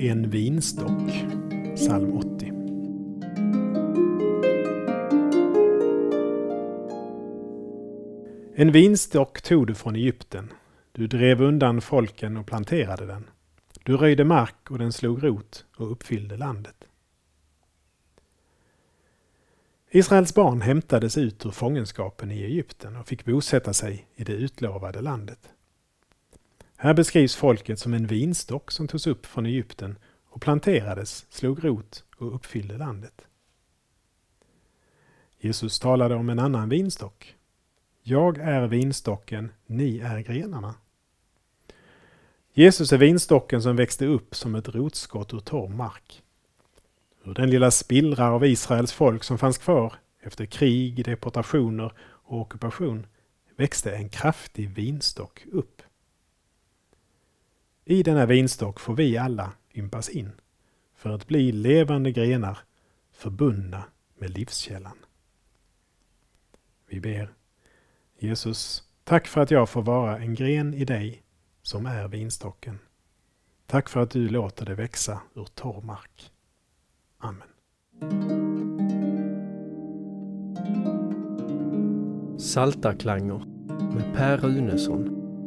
En vinstock, psalm 80. En vinstock tog du från Egypten. Du drev undan folken och planterade den. Du röjde mark och den slog rot och uppfyllde landet. Israels barn hämtades ut ur fångenskapen i Egypten och fick bosätta sig i det utlovade landet. Här beskrivs folket som en vinstock som togs upp från Egypten och planterades, slog rot och uppfyllde landet. Jesus talade om en annan vinstock. Jag är vinstocken, ni är grenarna. Jesus är vinstocken som växte upp som ett rotskott ur torr mark. Ur den lilla spillra av Israels folk som fanns kvar efter krig, deportationer och ockupation växte en kraftig vinstock upp. I denna vinstock får vi alla ympas in för att bli levande grenar förbundna med livskällan. Vi ber. Jesus, tack för att jag får vara en gren i dig som är vinstocken. Tack för att du låter det växa ur torr mark. Amen. Saltarklanger med Per Runesson